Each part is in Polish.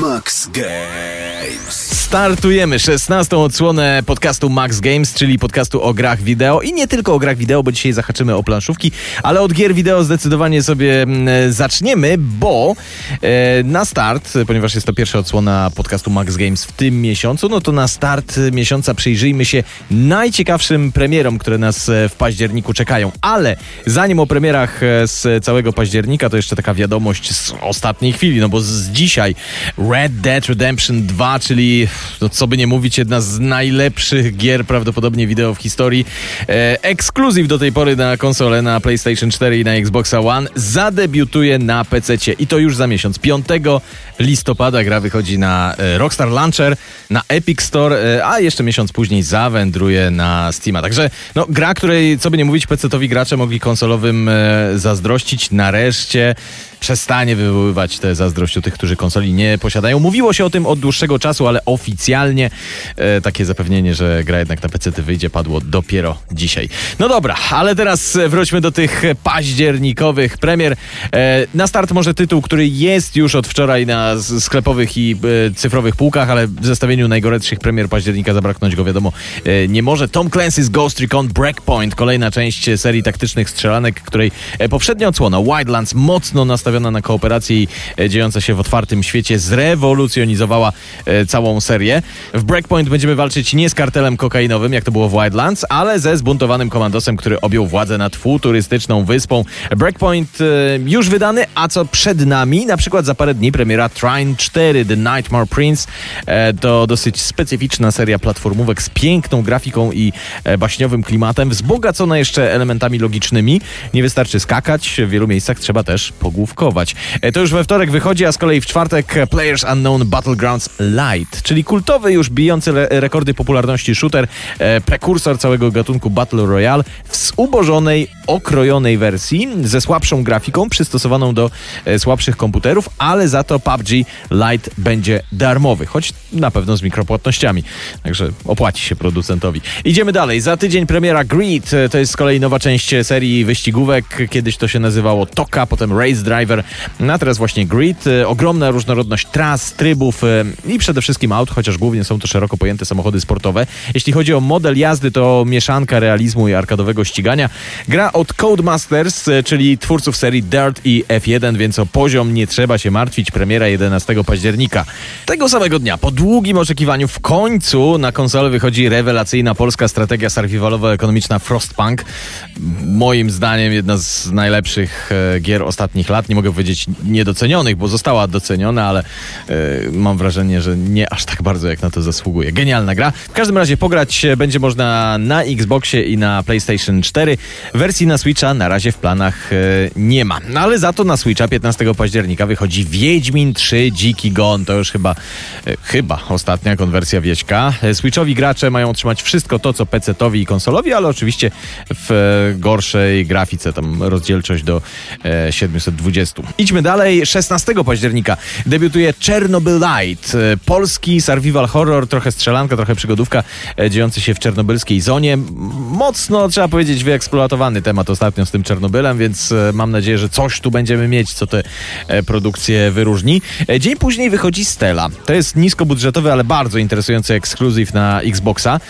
Max Games. Startujemy 16. odsłonę podcastu Max Games, czyli podcastu o grach wideo i nie tylko o grach wideo, bo dzisiaj zahaczymy o planszówki, ale od gier wideo zdecydowanie sobie mm, zaczniemy, bo e, na start, ponieważ jest to pierwsza odsłona podcastu Max Games w tym miesiącu, no to na start miesiąca przyjrzyjmy się najciekawszym premierom, które nas e, w październiku czekają. Ale zanim o premierach e, z całego października, to jeszcze taka wiadomość z ostatniej chwili, no bo z dzisiaj Red Dead Redemption 2, czyli no co by nie mówić, jedna z najlepszych gier prawdopodobnie wideo w historii. E, ekskluzyw do tej pory na konsolę, na PlayStation 4 i na Xboxa One zadebiutuje na PC i to już za miesiąc. 5 listopada gra wychodzi na e, Rockstar Launcher, na Epic Store, e, a jeszcze miesiąc później zawędruje na Steama. Także no, gra, której co by nie mówić, PC-towi gracze mogli konsolowym e, zazdrościć. Nareszcie przestanie wywoływać tę zazdrość u tych, którzy konsoli nie posiadają. Mówiło się o tym od dłuższego czasu, ale oficjalnie e, takie zapewnienie, że gra jednak na PC wyjdzie, padło dopiero dzisiaj. No dobra, ale teraz wróćmy do tych październikowych premier. E, na start może tytuł, który jest już od wczoraj na sklepowych i e, cyfrowych półkach, ale w zestawieniu najgorętszych premier października zabraknąć go wiadomo e, nie może. Tom Clancy's Ghost Recon Breakpoint, kolejna część serii taktycznych strzelanek, której e, poprzednia odsłona Wildlands mocno nastawiona nastawiona na kooperację i e, dziejąca się w otwartym świecie zrewolucjonizowała e, całą serię. W Breakpoint będziemy walczyć nie z kartelem kokainowym, jak to było w Wildlands, ale ze zbuntowanym komandosem, który objął władzę nad futurystyczną wyspą. Breakpoint e, już wydany, a co przed nami? Na przykład za parę dni premiera Trine 4 The Nightmare Prince. To dosyć specyficzna seria platformówek z piękną grafiką i baśniowym klimatem, wzbogacona jeszcze elementami logicznymi. Nie wystarczy skakać, w wielu miejscach trzeba też pogłówkować E, to już we wtorek wychodzi, a z kolei w czwartek Players Unknown Battlegrounds Light, czyli kultowy już bijący rekordy popularności shooter, e, prekursor całego gatunku Battle Royale w zubożonej, okrojonej wersji ze słabszą grafiką przystosowaną do e, słabszych komputerów, ale za to PUBG Lite będzie darmowy, choć na pewno z mikropłatnościami. Także opłaci się producentowi. Idziemy dalej. Za tydzień premiera Greed. To jest z kolei nowa część serii wyścigówek. Kiedyś to się nazywało Toka, potem Race Driver Driver, a teraz właśnie Grid. E, ogromna różnorodność tras, trybów e, i przede wszystkim aut, chociaż głównie są to szeroko pojęte samochody sportowe. Jeśli chodzi o model jazdy, to mieszanka realizmu i arkadowego ścigania. Gra od Codemasters, e, czyli twórców serii Dirt i F1, więc o poziom nie trzeba się martwić. Premiera 11 października. Tego samego dnia, po długim oczekiwaniu, w końcu na konsolę wychodzi rewelacyjna polska strategia survivalowo-ekonomiczna Frostpunk. Moim zdaniem jedna z najlepszych gier ostatnich lat nie mogę powiedzieć niedocenionych, bo została doceniona, ale yy, mam wrażenie, że nie aż tak bardzo jak na to zasługuje. Genialna gra. W każdym razie pograć będzie można na Xboxie i na PlayStation 4. Wersji na Switcha na razie w planach yy, nie ma. No ale za to na Switcha 15 października wychodzi Wiedźmin 3 Dziki Gon. To już chyba, yy, chyba ostatnia konwersja Wieśka. Switchowi gracze mają otrzymać wszystko to, co PC-towi i konsolowi, ale oczywiście w gorszej grafice. Tam rozdzielczość do 720 20. Idźmy dalej. 16 października debiutuje Czernobylite. Polski survival horror, trochę strzelanka, trochę przygodówka, e, dziejący się w czernobylskiej zonie. Mocno, trzeba powiedzieć, wyeksploatowany temat ostatnio z tym Czernobylem, więc e, mam nadzieję, że coś tu będziemy mieć, co te e, produkcje wyróżni. Dzień później wychodzi Stella. To jest niskobudżetowy, ale bardzo interesujący ekskluzyw na Xboxa.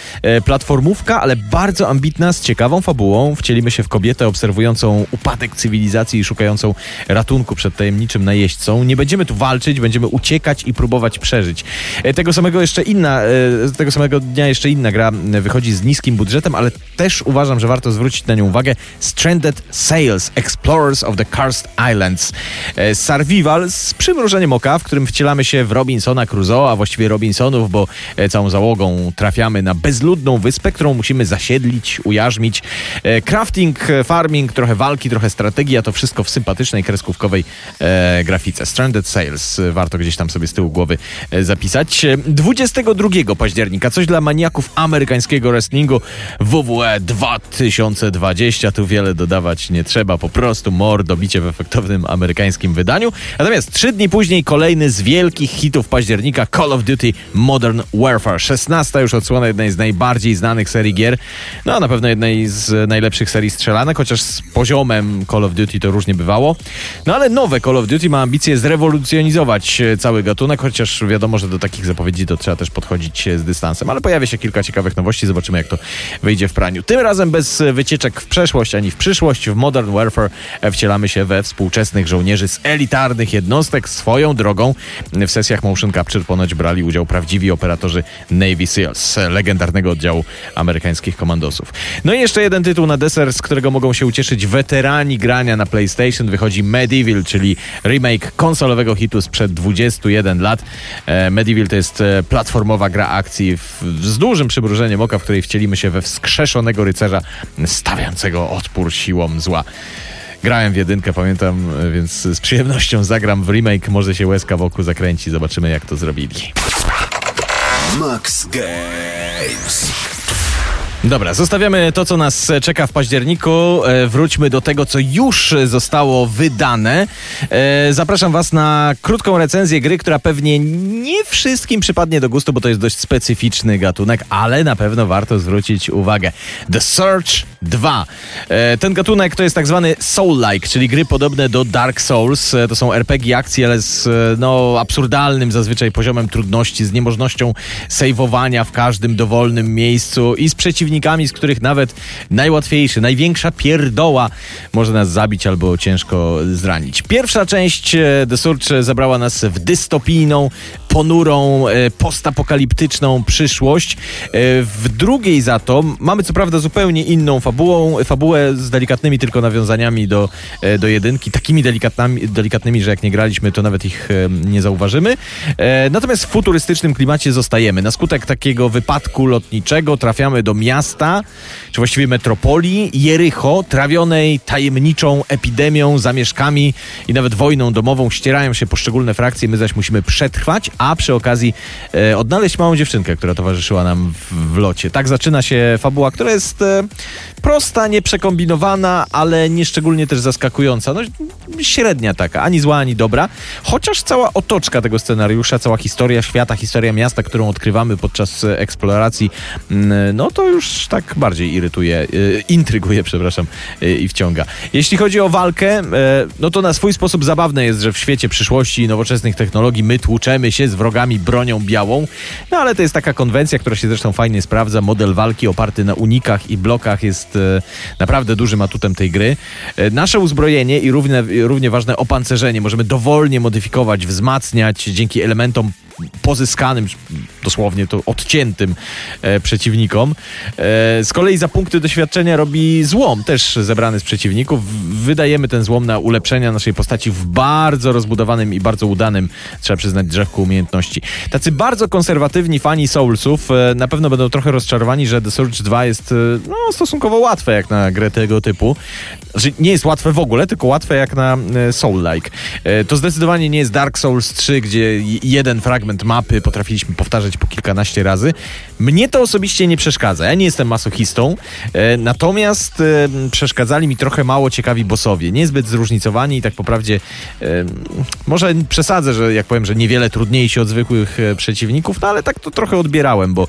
Platformówka, ale bardzo ambitna, z ciekawą fabułą. Wcielimy się w kobietę obserwującą upadek cywilizacji i szukającą ratunku przed tajemniczym najeźdźcą. Nie będziemy tu walczyć, będziemy uciekać i próbować przeżyć. E, tego samego jeszcze inna, e, tego samego dnia jeszcze inna gra wychodzi z niskim budżetem, ale też uważam, że warto zwrócić na nią uwagę. Stranded Sails, Explorers of the Cursed Islands. E, survival z przymrużeniem oka, w którym wcielamy się w Robinsona Crusoe, a właściwie Robinsonów, bo całą załogą trafiamy na bezludną wyspę, którą musimy zasiedlić, ujarzmić. Crafting, farming, trochę walki, trochę strategii, a to wszystko w sympatycznej kresce kreskówkowej e, grafice. Stranded Sales, warto gdzieś tam sobie z tyłu głowy e, zapisać. 22 października, coś dla maniaków amerykańskiego wrestlingu WWE 2020. Tu wiele dodawać nie trzeba, po prostu mordo bicie w efektownym amerykańskim wydaniu. Natomiast trzy dni później kolejny z wielkich hitów października Call of Duty Modern Warfare. 16 już odsłona jednej z najbardziej znanych serii gier. No, na pewno jednej z najlepszych serii strzelanek, chociaż z poziomem Call of Duty to różnie bywało. No ale nowe Call of Duty ma ambicje zrewolucjonizować e, cały gatunek, chociaż wiadomo, że do takich zapowiedzi to trzeba też podchodzić e, z dystansem. Ale pojawia się kilka ciekawych nowości, zobaczymy jak to wyjdzie w praniu. Tym razem bez wycieczek w przeszłość ani w przyszłość. W Modern Warfare wcielamy się we współczesnych żołnierzy z elitarnych jednostek swoją drogą. W sesjach motion capture ponoć brali udział prawdziwi operatorzy Navy SEALs, legendarnego oddziału amerykańskich komandosów. No i jeszcze jeden tytuł na deser, z którego mogą się ucieszyć weterani grania na PlayStation. Wychodzi Medieval, czyli remake konsolowego hitu sprzed 21 lat. E, Medieval to jest e, platformowa gra akcji w, z dużym przymrużeniem oka, w której wcielimy się we wskrzeszonego rycerza stawiającego odpór siłom zła. Grałem w jedynkę, pamiętam, e, więc z przyjemnością zagram w remake. Może się łezka wokół zakręci. Zobaczymy, jak to zrobili. Max Games. Dobra, zostawiamy to, co nas czeka w październiku. E, wróćmy do tego, co już zostało wydane. E, zapraszam Was na krótką recenzję gry, która pewnie nie wszystkim przypadnie do gustu, bo to jest dość specyficzny gatunek, ale na pewno warto zwrócić uwagę. The Search 2. E, ten gatunek to jest tak zwany Soul-like, czyli gry podobne do Dark Souls. E, to są RPG akcji, ale z e, no, absurdalnym zazwyczaj poziomem trudności, z niemożnością sejwowania w każdym dowolnym miejscu i z przeciwnikami z których nawet najłatwiejszy, największa pierdoła może nas zabić albo ciężko zranić. Pierwsza część The Surge zabrała nas w dystopijną, ponurą, e, postapokaliptyczną przyszłość. E, w drugiej za to mamy co prawda zupełnie inną fabułą, fabułę z delikatnymi tylko nawiązaniami do, do jedynki, takimi delikatnymi, delikatnymi, że jak nie graliśmy, to nawet ich nie zauważymy. Natomiast w futurystycznym klimacie zostajemy. Na skutek takiego wypadku lotniczego trafiamy do miasta, miasta, czy właściwie metropolii Jericho, trawionej tajemniczą epidemią, zamieszkami i nawet wojną domową, ścierają się poszczególne frakcje, my zaś musimy przetrwać, a przy okazji e, odnaleźć małą dziewczynkę, która towarzyszyła nam w, w locie. Tak zaczyna się fabuła, która jest e, prosta, nieprzekombinowana, ale nieszczególnie też zaskakująca. No, średnia taka, ani zła, ani dobra. Chociaż cała otoczka tego scenariusza, cała historia świata, historia miasta, którą odkrywamy podczas eksploracji, mm, no to już tak bardziej irytuje, y, intryguje, przepraszam, y, i wciąga. Jeśli chodzi o walkę, no to na swój sposób zabawne jest, że w świecie przyszłości i nowoczesnych technologii my tłuczemy się z wrogami bronią białą, no ale to jest taka konwencja, która się zresztą fajnie sprawdza. Model walki oparty na unikach i blokach jest naprawdę dużym atutem tej gry. Nasze uzbrojenie i równie, równie ważne opancerzenie. Możemy dowolnie modyfikować, wzmacniać dzięki elementom pozyskanym, dosłownie to odciętym e, przeciwnikom. E, z kolei za punkty doświadczenia robi złom, też zebrany z przeciwników. Wydajemy ten złom na ulepszenia naszej postaci w bardzo rozbudowanym i bardzo udanym, trzeba przyznać, drzewku umiejętności. Tacy bardzo konserwatywni fani Soulsów e, na pewno będą trochę rozczarowani, że The Surge 2 jest e, no, stosunkowo łatwe jak na grę tego typu. Znaczy, nie jest łatwe w ogóle, tylko łatwe jak na e, Soul-like. E, to zdecydowanie nie jest Dark Souls 3, gdzie jeden fragment mapy potrafiliśmy powtarzać po kilkanaście razy. Mnie to osobiście nie przeszkadza. Ja nie jestem masochistą, e, natomiast przeszkadzali mi trochę mało ciekawi bossowie. Niezbyt zróżnicowani i tak po prawdzie może przesadzę, że jak powiem, że niewiele trudniejsi od zwykłych przeciwników, no ale tak to trochę odbierałem, bo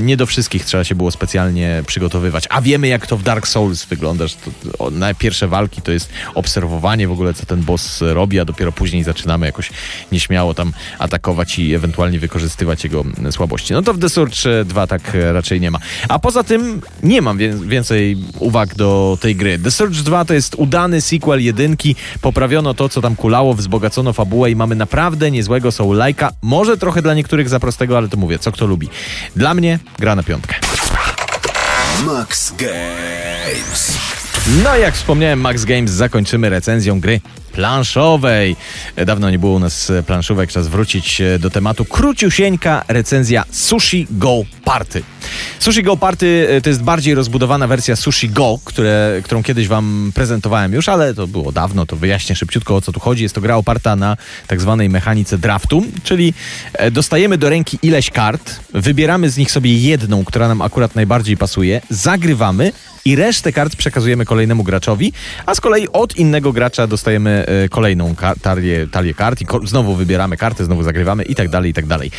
nie do wszystkich trzeba się było specjalnie przygotowywać. A wiemy, jak to w Dark Souls wygląda, że to, na pierwsze walki to jest obserwowanie w ogóle, co ten boss robi, a dopiero później zaczynamy jakoś nieśmiało tam atakować i ewentualnie wykorzystywać jego słabości. No to w The Surge 2 tak raczej nie ma. A poza tym nie mam więcej uwag do tej gry. The Surge 2 to jest udany sequel jedynki, poprawiono to, co tam kulało, wzbogacono fabułę i mamy naprawdę niezłego soul like'a. Może trochę dla niektórych za prostego, ale to mówię, co kto lubi. Dla mnie gra na piątkę. Max Games. No jak wspomniałem, Max Games zakończymy recenzją gry planszowej. Dawno nie było u nas planszówek, czas wrócić e, do tematu. Króciusieńka recenzja Sushi Go Party. Sushi Go Party e, to jest bardziej rozbudowana wersja Sushi Go, które, którą kiedyś wam prezentowałem już, ale to było dawno, to wyjaśnię szybciutko o co tu chodzi. Jest to gra oparta na tak zwanej mechanice draftu, czyli e, dostajemy do ręki ileś kart, wybieramy z nich sobie jedną, która nam akurat najbardziej pasuje, zagrywamy i resztę kart przekazujemy kolejnemu graczowi, a z kolei od innego gracza dostajemy e, kolejną talię, talię kart i ko- znowu wybieramy kartę, znowu zagrywamy i tak dalej, i tak dalej.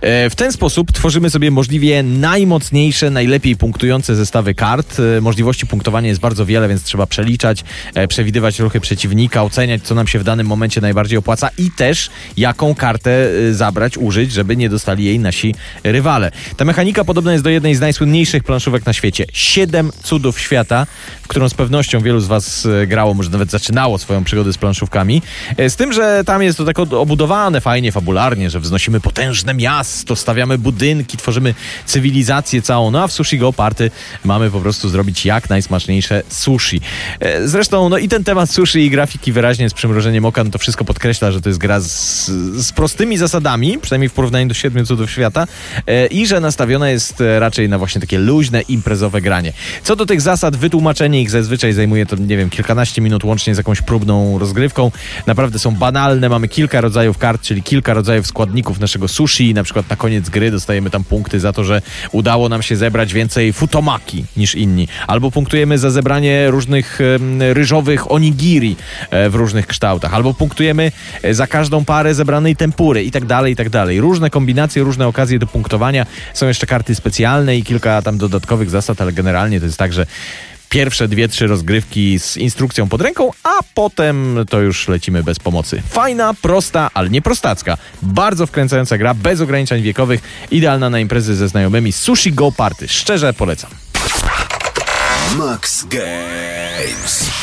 E, W ten sposób tworzymy sobie możliwie najmocniejsze, najlepiej punktujące zestawy kart. E, Możliwości punktowania jest bardzo wiele, więc trzeba przeliczać, przewidywać ruchy przeciwnika, oceniać, co nam się w danym momencie najbardziej opłaca i też jaką kartę zabrać, użyć, żeby nie dostali jej nasi rywale. Ta mechanika podobna jest do jednej z najsłynniejszych planszówek na świecie. Siedem cudów świata, w którą z pewnością wielu z was e, grało, może nawet zaczynało swoją przygodę z planszówkami. E, Z tym, że tam jest to tak obudowane fajnie, fabularnie, że wznosimy potężne miasto, stawiamy budynki, tworzymy cywilizację całą. No a w Sushi Go Party mamy po prostu zrobić jak najsmaczniejsze sushi. E, Zresztą, no i ten temat sushi i grafiki wyraźnie z przymrożeniem oka, no to wszystko podkreśla, że to jest gra z, z prostymi zasadami, przynajmniej w porównaniu do Siedmiu Cudów Świata i że nastawiona jest raczej na właśnie takie luźne, imprezowe granie. Co do tych zasad, wytłumaczenie ich zazwyczaj zajmuje to, nie wiem, kilkanaście minut łącznie z jakąś próbną rozgrywką. Naprawdę są banalne, mamy kilka rodzajów kart, czyli kilka rodzajów składników naszego sushi. Na przykład na koniec gry dostajemy tam punkty za to, że udało nam się zebrać więcej futomaki niż inni. Albo punktujemy za zebranie różnych ryżowych onigiri e, w różnych kształtach. Albo punktujemy e, za każdą parę zebranej tempury i tak dalej, i tak dalej. Różne kombinacje, różne okazje do punktowania. Są jeszcze karty specjalne i kilka tam dodatkowych zasad, ale generalnie to jest tak, że pierwsze dwie, trzy rozgrywki z instrukcją pod ręką, a potem to już lecimy bez pomocy. Fajna, prosta, ale nie prostacka. Bardzo wkręcająca gra, bez ograniczeń wiekowych, idealna na imprezy ze znajomymi. Sushi Go Party. Szczerze polecam. Max Games.